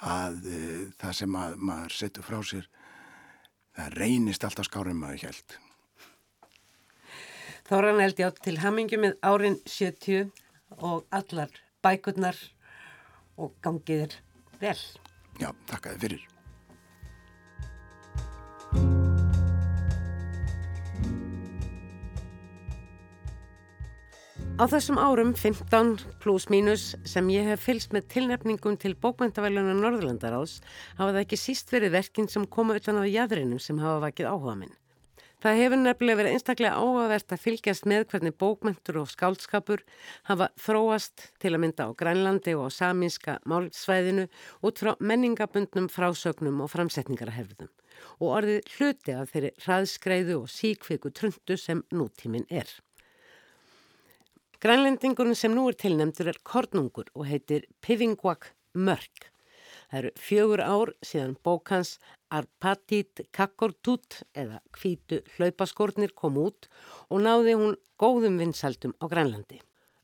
að e, það sem að, maður setur frá sér það reynist alltaf skárum maður held Þóran held ég á til hamingi með árin 70 og allar bækurnar og gangiðir vel. Já, takkaði fyrir. Á þessum árum, 15 pluss mínus, sem ég hef fylst með tilnefningum til bókmæntavælunar Norðurlandaráðs, hafa það ekki síst verið verkinn sem koma utan á jæðrinum sem hafa vakið áhuga minn. Það hefur nefnilega verið einstaklega áhugavert að fylgjast með hvernig bókmyndur og skáldskapur hafa þróast til að mynda á Grænlandi og á saminska málsvæðinu út frá menningabundnum frásögnum og framsetningarherfðum og orðið hluti af þeirri hraðskreiðu og síkviku trundu sem nútíminn er. Grænlendingurinn sem nú er tilnemtur er Kornungur og heitir Pivingwak Mörk. Það eru fjögur ár síðan bókans Arpatit Kakkortut eða Kvítu hlaupaskórnir kom út og náði hún góðum vinsaldum á Grænlandi.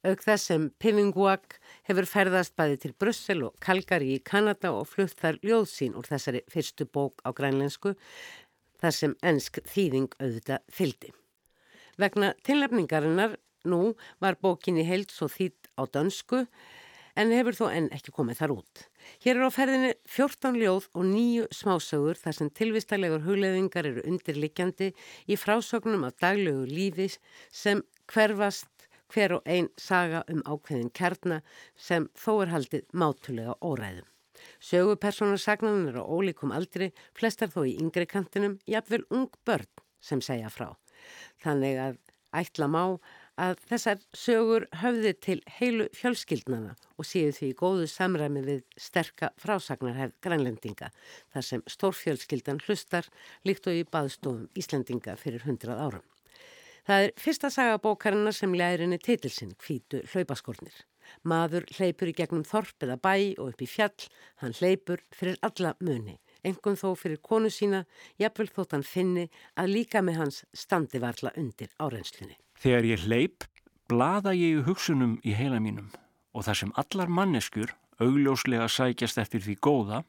Auk þess sem Pivinguak hefur ferðast bæði til Brussel og Kalgari í Kanada og flutt þar ljóðsín úr þessari fyrstu bók á grænlensku þar sem ensk þýðing auðvitað fyldi. Vegna tilnefningarinnar nú var bókinni heilt svo þýtt á dönsku en hefur þó enn ekki komið þar út. Hér er á ferðinni 14 ljóð og nýju smásögur þar sem tilvistalegur hugleðingar eru undirlikjandi í frásögnum af daglegu lífi sem hverfast hver og einn saga um ákveðin kjarna sem þó er haldið mátulega óræðum. Sögupersonarsagnanum er á ólíkum aldri, flestar þó í yngri kantinum, jafnvel ung börn sem segja frá. Þannig að ætla má að þessar sögur höfði til heilu fjölskyldnana og séu því góðu samræmi við sterka frásagnarhefð grænlendinga þar sem stórfjölskyldan hlustar líkt og í baðstofum Íslendinga fyrir hundrað árum. Það er fyrsta sagabókarinnar sem lærinni titilsinn hvítu hlaupaskornir. Maður hleypur í gegnum þorp eða bæ og upp í fjall, hann hleypur fyrir alla muni, engum þó fyrir konu sína, jafnvel þótt hann finni að líka með hans standi varla undir áreynslunni. Þegar ég hleyp, blada ég í hugsunum í heila mínum og þar sem allar manneskur augljóslega sækjast eftir því góða,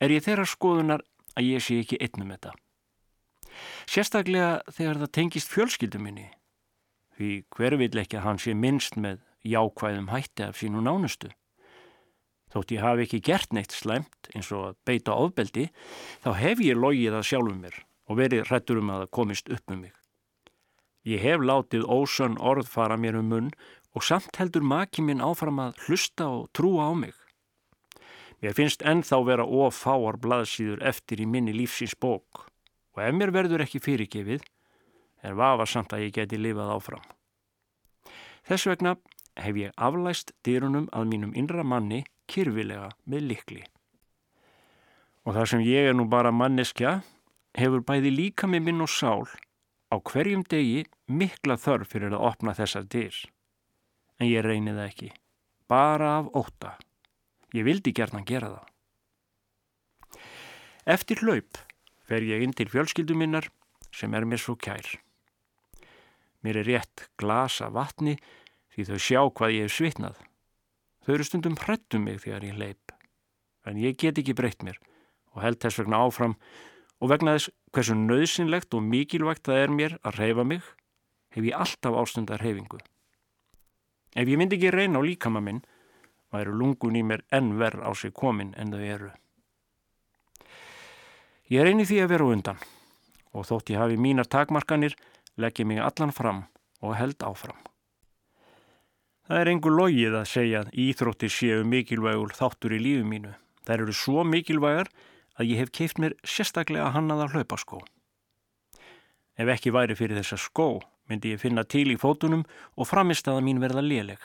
er ég þeirra skoðunar að ég sé ekki einnum þetta. Sérstaklega þegar það tengist fjölskyldu minni, því hver vil ekki að hann sé minnst með jákvæðum hætti af sínu nánustu. Þótt ég hafi ekki gert neitt slæmt eins og að beita ofbeldi, þá hef ég logið að sjálfum mér og verið hrettur um að það komist upp um mig. Ég hef látið ósönn orð fara mér um munn og samt heldur maki minn áfram að hlusta og trúa á mig. Mér finnst ennþá vera ofáar blaðsýður eftir í minni lífsins bók og ef mér verður ekki fyrirgefið er vafa samt að ég geti lifað áfram. Þess vegna hef ég aflæst dýrunum að mínum innra manni kyrfilega með likli. Og þar sem ég er nú bara manneskja hefur bæði líka með minn og sál á hverjum degi mikla þörf fyrir að opna þessar dyr. En ég reyni það ekki. Bara af óta. Ég vildi gerna gera það. Eftir hlaup fer ég inn til fjölskyldu minnar sem er mér svo kær. Mér er rétt glasa vatni því þau sjá hvað ég hef svitnað. Þau eru stundum hrættum mig þegar ég leip, en ég get ekki breytt mér og held þess vegna áfram og vegna þess hversu nöðsynlegt og mikilvægt það er mér að reyfa mig, hef ég alltaf ástundar reyfingu. Ef ég myndi ekki reyna á líkama minn, væru lungun í mér enn verð á sig komin en þau eru. Ég reyni því að vera undan og þótt ég hafi mínar takmarkanir, legg ég mig allan fram og held áfram. Það er engur logið að segja að íþróttir séu mikilvægur þáttur í lífu mínu. Það eru svo mikilvægar að ég hef keift mér sérstaklega hannaða hlaupaskó. Ef ekki væri fyrir þessa skó myndi ég finna til í fótunum og framist að mín verða léleg.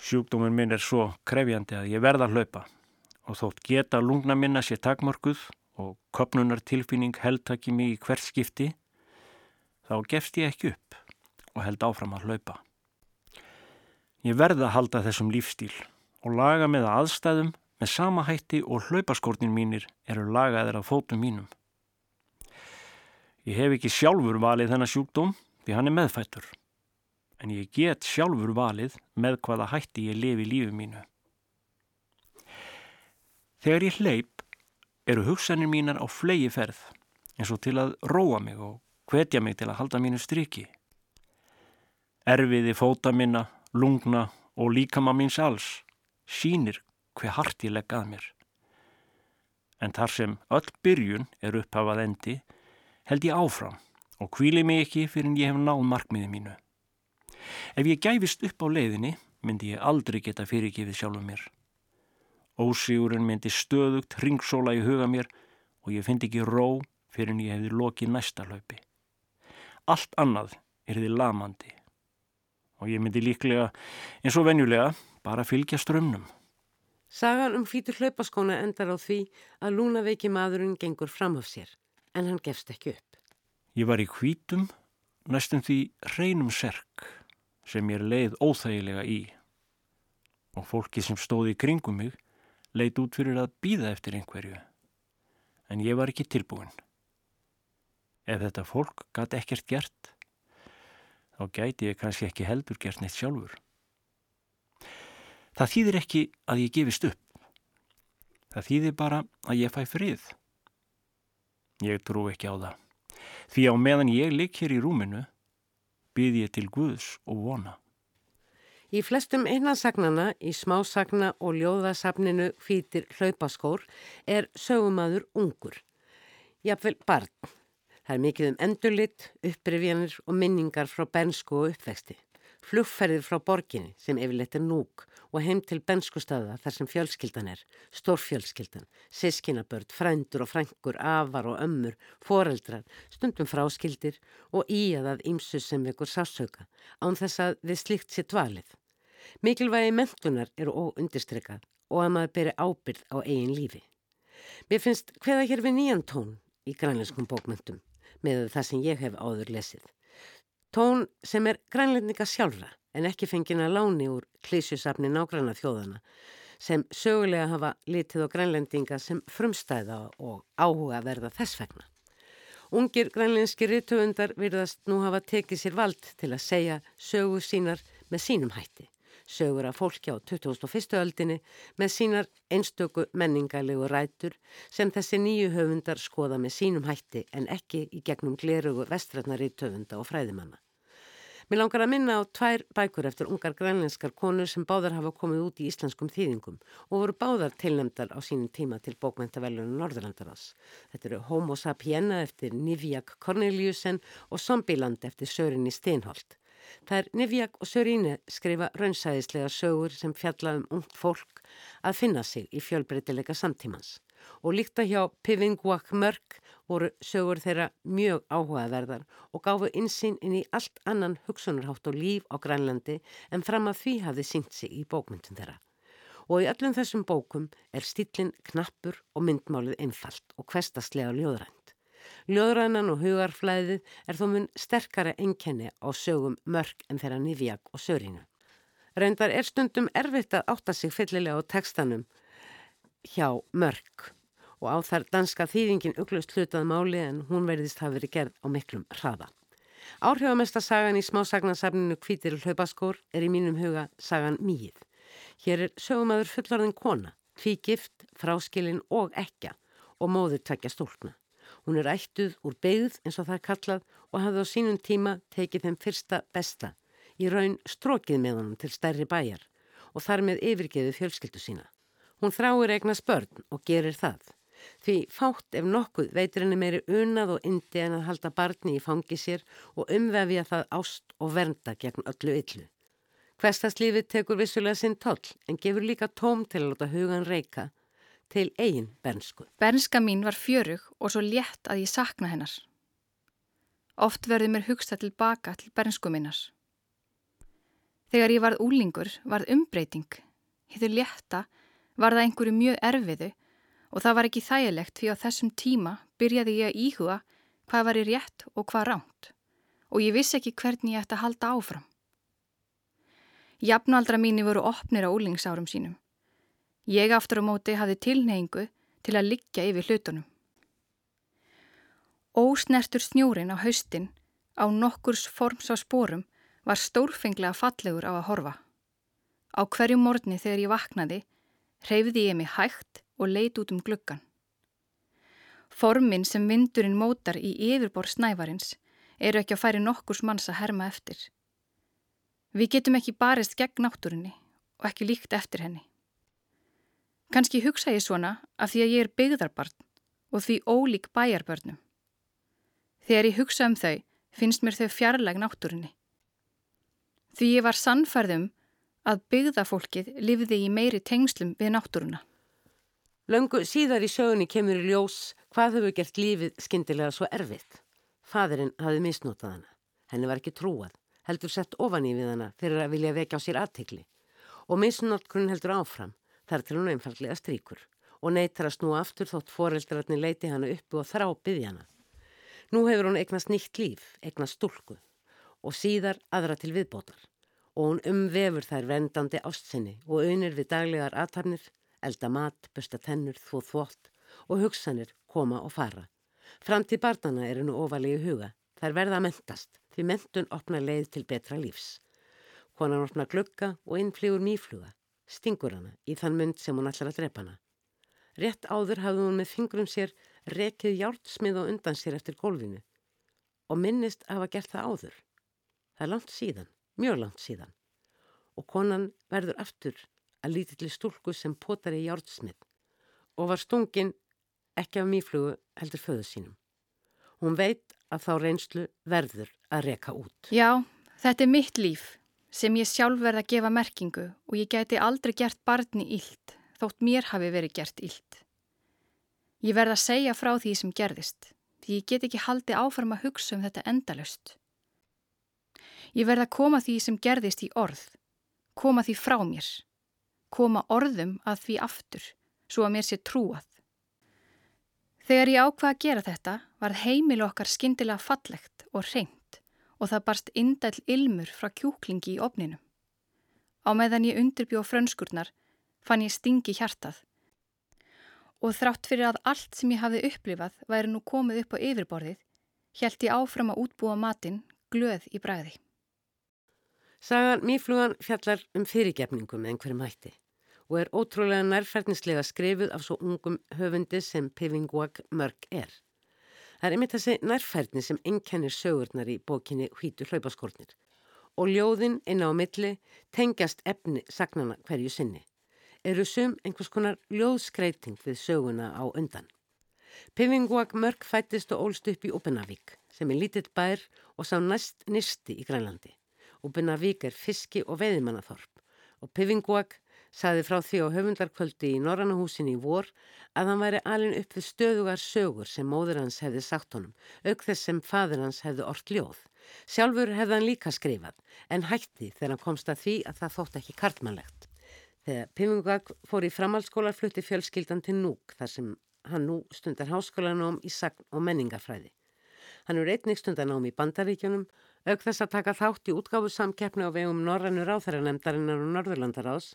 Sjúkdóminn minn er svo krefjandi að ég verða að hlaupa og þótt geta lungna minna sér takmörguð og köpnunar tilfinning heldtaki mig í hvert skipti, þá gefst ég ekki upp og held áfram að hlaupa. Ég verða að halda þessum lífstíl og laga með aðstæðum með sama hætti og hlaupaskórnin mínir eru lagaðir af fótum mínum. Ég hef ekki sjálfur valið þennan sjúkdóm því hann er meðfættur, en ég get sjálfur valið með hvaða hætti ég lifi lífið mínu. Þegar ég hleyp eru hugsanir mínar á flegi ferð eins og til að róa mig og hvetja mig til að halda mínu striki. Erfiði fóta minna lungna og líkama míns alls sínir hver hart ég legg að mér. En þar sem öll byrjun er upphafað endi held ég áfram og kvíli mig ekki fyrir en ég hef náð markmiði mínu. Ef ég gæfist upp á leiðinni myndi ég aldrei geta fyrirgifið sjálfum mér. Ósigurinn myndi stöðugt ringsóla í huga mér og ég fyndi ekki ró fyrir en ég hefði lokið næsta hlaupi. Allt annað er því lamandi og ég myndi líklega eins og venjulega bara fylgja strömmnum. Sagan um fýtur hlaupaskóna endar á því að lúnaveiki maðurinn gengur fram af sér, en hann gefst ekki upp. Ég var í hvítum, næstum því reynum serk sem ég leið óþægilega í og fólki sem stóði í kringum mig leitt út fyrir að býða eftir einhverju, en ég var ekki tilbúin. Ef þetta fólk gæti ekkert gert, þá gæti ég kannski ekki heldur gert neitt sjálfur. Það þýðir ekki að ég gefist upp. Það þýðir bara að ég fæ frið. Ég trú ekki á það. Því á meðan ég ligg hér í rúminu, byrð ég til Guðs og vona. Í flestum einansagnana í smásagna og ljóðasafninu hvítir hlaupaskór er sögumadur ungur. Jafnvel barn Það er mikið um endurlitt, upprifjanir og minningar frá bensku og uppvexti. Flugferðir frá borginni sem yfirleitt er núk og heim til benskustöða þar sem fjölskyldan er, stórfjölskyldan, sískinabörd, frændur og frængur, afar og ömmur, foreldrar, stundum fráskildir og íaðað ímsu sem vekur sásauka án þess að við slikt sér dvalið. Mikilvægi mentunar eru óundirstrykkað og að maður beri ábyrð á eigin lífi. Mér finnst hveða hér við nýjan tón í grænleinskum bókmyndum með það sem ég hef áður lesið. Tón sem er grænlendinga sjálfra en ekki fengina láni úr klísjusafni nágranna þjóðana sem sögulega hafa litið á grænlendinga sem frumstæða og áhuga verða þess vegna. Ungir grænlenski rittöfundar virðast nú hafa tekið sér vald til að segja sögu sínar með sínum hætti sögur af fólki á 2001. öldinni með sínar einstöku menningarlegu rætur sem þessi nýju höfundar skoða með sínum hætti en ekki í gegnum glerugu vestrætnari töfunda og fræðimanna. Mér langar að minna á tvær bækur eftir ungar grænlenskar konur sem báðar hafa komið út í íslenskum þýðingum og voru báðar tilnemdar á sínum tíma til bókmentavelunum Norðurlandaras. Þetta eru Homo sapienna eftir Nivjak Corneliusen og Zombieland eftir Sörinni Steinholt. Það er Nivjak og Söríne skrifa raunsæðislega sögur sem fjalla um ungt fólk að finna sig í fjölbreytileika samtímans. Og líkta hjá Pivingwak Mörk voru sögur þeirra mjög áhugaverðar og gáfu insýn inn í allt annan hugsunarhátt og líf á Grænlandi en fram að því hafði sínt sig í bókmyndun þeirra. Og í öllum þessum bókum er stílinn knappur og myndmálið einfalt og kvestastlega ljóðrænt. Ljóðrænan og hugarflæðið er þó mun sterkara enkenni á sögum mörg en þeirra nýfjag og sörinu. Reyndar er stundum erfitt að átta sig fyllilega á tekstanum hjá mörg og á þar danska þýðingin uglust hlutað máli en hún verðist hafi verið gerð á miklum hraða. Áhrifamesta sagan í smásagnasafninu Kvítir hlaupaskór er í mínum huga sagan Mýið. Hér er sögumadur fullorðin kona, tvígift, fráskilin og ekja og móður tvekja stúlna. Hún er ættuð úr beigð eins og það er kallað og hafði á sínum tíma tekið þeim fyrsta besta, í raun strókið með honum til stærri bæjar og þar með yfirgeðu fjölskyldu sína. Hún þráir eigna spörn og gerir það. Því fátt ef nokkuð veitir henni meiri unað og indi en að halda barni í fangi sér og umvefja það ást og vernda gegn öllu yllu. Hverstastlífið tekur vissulega sinn toll en gefur líka tóm til að láta hugan reyka til eigin bernsku. Bernska mín var fjörug og svo létt að ég sakna hennar. Oft verði mér hugsta tilbaka til bernsku minnar. Þegar ég varð úlingur varð umbreyting. Hittur létta var það einhverju mjög erfiðu og það var ekki þægilegt því á þessum tíma byrjaði ég að íhuga hvað var í rétt og hvað ránt og ég vissi ekki hvernig ég ætti að halda áfram. Jafnaldra mínu voru opnir á úlingsárum sínum. Ég aftur á móti hafði tilneyingu til að liggja yfir hlutunum. Ósnertur snjúrin á haustin á nokkurs forms á spórum var stórfenglega fallegur á að horfa. Á hverju morgni þegar ég vaknaði hreyfði ég mig hægt og leit út um gluggan. Formin sem vindurinn mótar í yfirbor snævarins eru ekki að færi nokkurs manns að herma eftir. Við getum ekki barist gegn náttúrunni og ekki líkt eftir henni. Kanski hugsa ég svona af því að ég er byggðarbarn og því ólík bæjarbörnum. Þegar ég hugsa um þau finnst mér þau fjarlæg náttúrunni. Því ég var sannfærðum að byggðafólkið lifiði í meiri tengslum við náttúruna. Löngu síðar í sögunni kemur í ljós hvað hefur gert lífið skindilega svo erfitt. Fadurinn hafði misnotað hana. Henni var ekki trúað, heldur sett ofan í við hana fyrir að vilja vekja á sér aðtegli. Og misnotkunn heldur áfram, þar til hún einfallega stríkur og neytar að snúa aftur þótt foreldrarni leiti hana uppu og þrá byggja hana. Nú hefur hún eignast nýtt líf, eignast stúlku og síðar aðra til viðbótar og hún umvefur þær vendandi ástsinni og unir við daglegar aðtarnir elda mat, busta tennur, þvó þvótt og hugsanir koma og fara. Fram til barnana eru nú ofalegi huga. Þær verða að mentast, því mentun opna leið til betra lífs. Konan opna glugga og innflýgur mýfluga, stingur hana í þann mynd sem hún ætlar að drepa hana. Rétt áður hafði hún með fingrum sér rekið hjártsmið og undan sér eftir gólfinu og minnist að hafa gert það áður. Það er langt síðan, mjög langt síðan og konan verður aftur að lítilli stúlku sem potar í jártsmið og var stungin ekki af mýflugu heldur föðu sínum. Hún veit að þá reynslu verður að reka út. Já, þetta er mitt líf sem ég sjálf verð að gefa merkingu og ég gæti aldrei gert barni ílt þótt mér hafi verið gert ílt. Ég verð að segja frá því sem gerðist því ég get ekki haldi áfram að hugsa um þetta endalust. Ég verð að koma því sem gerðist í orð, koma því frá mér koma orðum að því aftur, svo að mér sé trúað. Þegar ég ákvaða að gera þetta var heimil okkar skindilega fallegt og reynd og það barst indæl ilmur frá kjúklingi í opninu. Á meðan ég undirbjó frönskurnar fann ég stingi hjartað og þrátt fyrir að allt sem ég hafði upplifað væri nú komið upp á yfirborðið, hjælt ég áfram að útbúa matinn glöð í bræði. Sagan Mýflugan fjallar um fyrirgefningum með einhverjum hætti og er ótrúlega nærferðnislega skrifuð af svo ungum höfundi sem Pivingwag mörg er. Það er einmitt þessi nærferðni sem ennkennir sögurnar í bókinni Hvítu hlaupaskornir og ljóðin inn á milli tengjast efni sagnana hverju sinni. Eru sum einhvers konar ljóðskreiting við söguna á undan. Pivingwag mörg fættist og ólst upp í Upenavík sem er lítill bær og sá næst nisti í Grænlandi. Ubenavík er fiski og veðimannaþorp og Pivingwag saði frá því á höfundarkvöldi í Norrannahúsin í vor að hann væri alin upp við stöðugar sögur sem móður hans hefði sagt honum, auk þess sem fadur hans hefði orkt ljóð. Sjálfur hefði hann líka skrifað en hætti þegar hann komst að því að það þótt ekki kartmannlegt. Þegar Pivingwag fór í framhaldsskólar flutti fjölskyldan til Núk þar sem hann nú stundar háskólanóm í sagn og menningarfræði. Hann er einnig stundanám í bandaríkjunum auk þess að taka þátt í útgáfu samkeppni á vegum Norrannu ráþæranemdarinnar og Norðurlandaráðs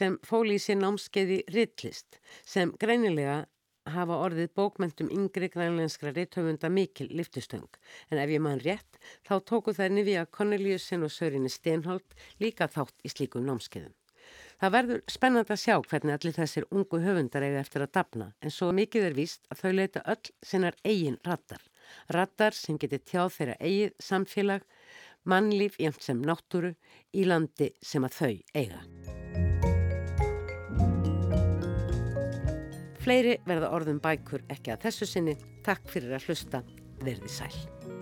sem fóli í sér námskeiði Rittlist sem greinilega hafa orðið bókmentum yngri grænlenskra rithöfunda mikil liftustöng en ef ég mann rétt þá tóku þær Nivja Corneliusen og Sörinni Stenholt líka þátt í slíkum námskeiðum. Það verður spennand að sjá hvernig allir þessir ungu höfundar eiga eftir að dapna en svo mikið er víst að þau leita öll sinnar eigin rattar. Rattar sem getur tjáð þeirra eigið samfélag, mannlíf jæmt sem náttúru í landi sem að þau eiga. Fleiri verða orðum bækur ekki að þessu sinni. Takk fyrir að hlusta. Verði sæl.